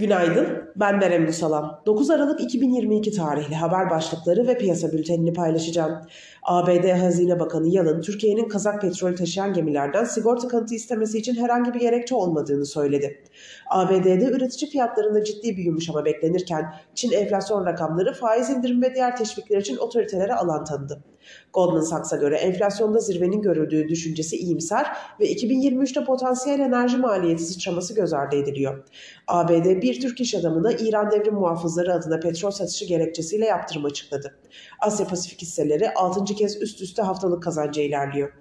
Günaydın, ben Berem Musalam. 9 Aralık 2022 tarihli haber başlıkları ve piyasa bültenini paylaşacağım. ABD Hazine Bakanı Yalın, Türkiye'nin Kazak petrol taşıyan gemilerden sigorta kanıtı istemesi için herhangi bir gerekçe olmadığını söyledi. ABD'de üretici fiyatlarında ciddi bir yumuşama beklenirken, Çin enflasyon rakamları faiz indirim ve diğer teşvikler için otoritelere alan tanıdı. Goldman Sachs'a göre enflasyonda zirvenin görüldüğü düşüncesi iyimser ve 2023'te potansiyel enerji maliyeti sıçraması göz ardı ediliyor. ABD bir Türk iş adamına İran devrim muhafızları adına petrol satışı gerekçesiyle yaptırım açıkladı. Asya Pasifik hisseleri 6. kez üst üste haftalık kazanca ilerliyor.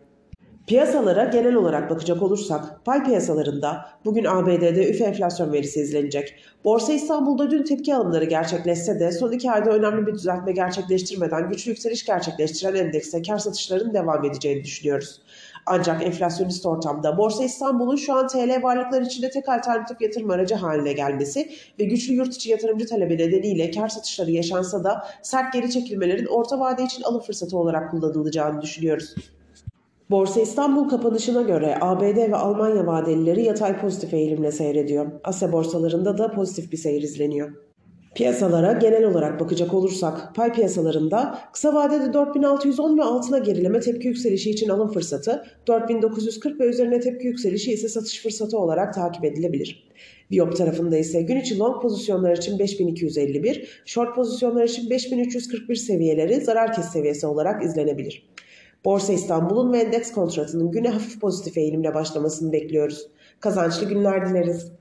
Piyasalara genel olarak bakacak olursak pay piyasalarında bugün ABD'de üfe enflasyon verisi izlenecek. Borsa İstanbul'da dün tepki alımları gerçekleşse de son iki ayda önemli bir düzeltme gerçekleştirmeden güçlü yükseliş gerçekleştiren endekste kar satışlarının devam edeceğini düşünüyoruz. Ancak enflasyonist ortamda Borsa İstanbul'un şu an TL varlıklar içinde tek alternatif yatırım aracı haline gelmesi ve güçlü yurt içi yatırımcı talebi nedeniyle kar satışları yaşansa da sert geri çekilmelerin orta vade için alım fırsatı olarak kullanılacağını düşünüyoruz. Borsa İstanbul kapanışına göre ABD ve Almanya vadelileri yatay pozitif eğilimle seyrediyor. Asya borsalarında da pozitif bir seyir izleniyor. Piyasalara genel olarak bakacak olursak pay piyasalarında kısa vadede 4610 ve altına gerileme tepki yükselişi için alım fırsatı, 4940 ve üzerine tepki yükselişi ise satış fırsatı olarak takip edilebilir. Viyop tarafında ise gün içi long pozisyonlar için 5251, short pozisyonlar için 5341 seviyeleri zarar kes seviyesi olarak izlenebilir. Borsa İstanbul'un ve endeks kontratının güne hafif pozitif eğilimle başlamasını bekliyoruz. Kazançlı günler dileriz.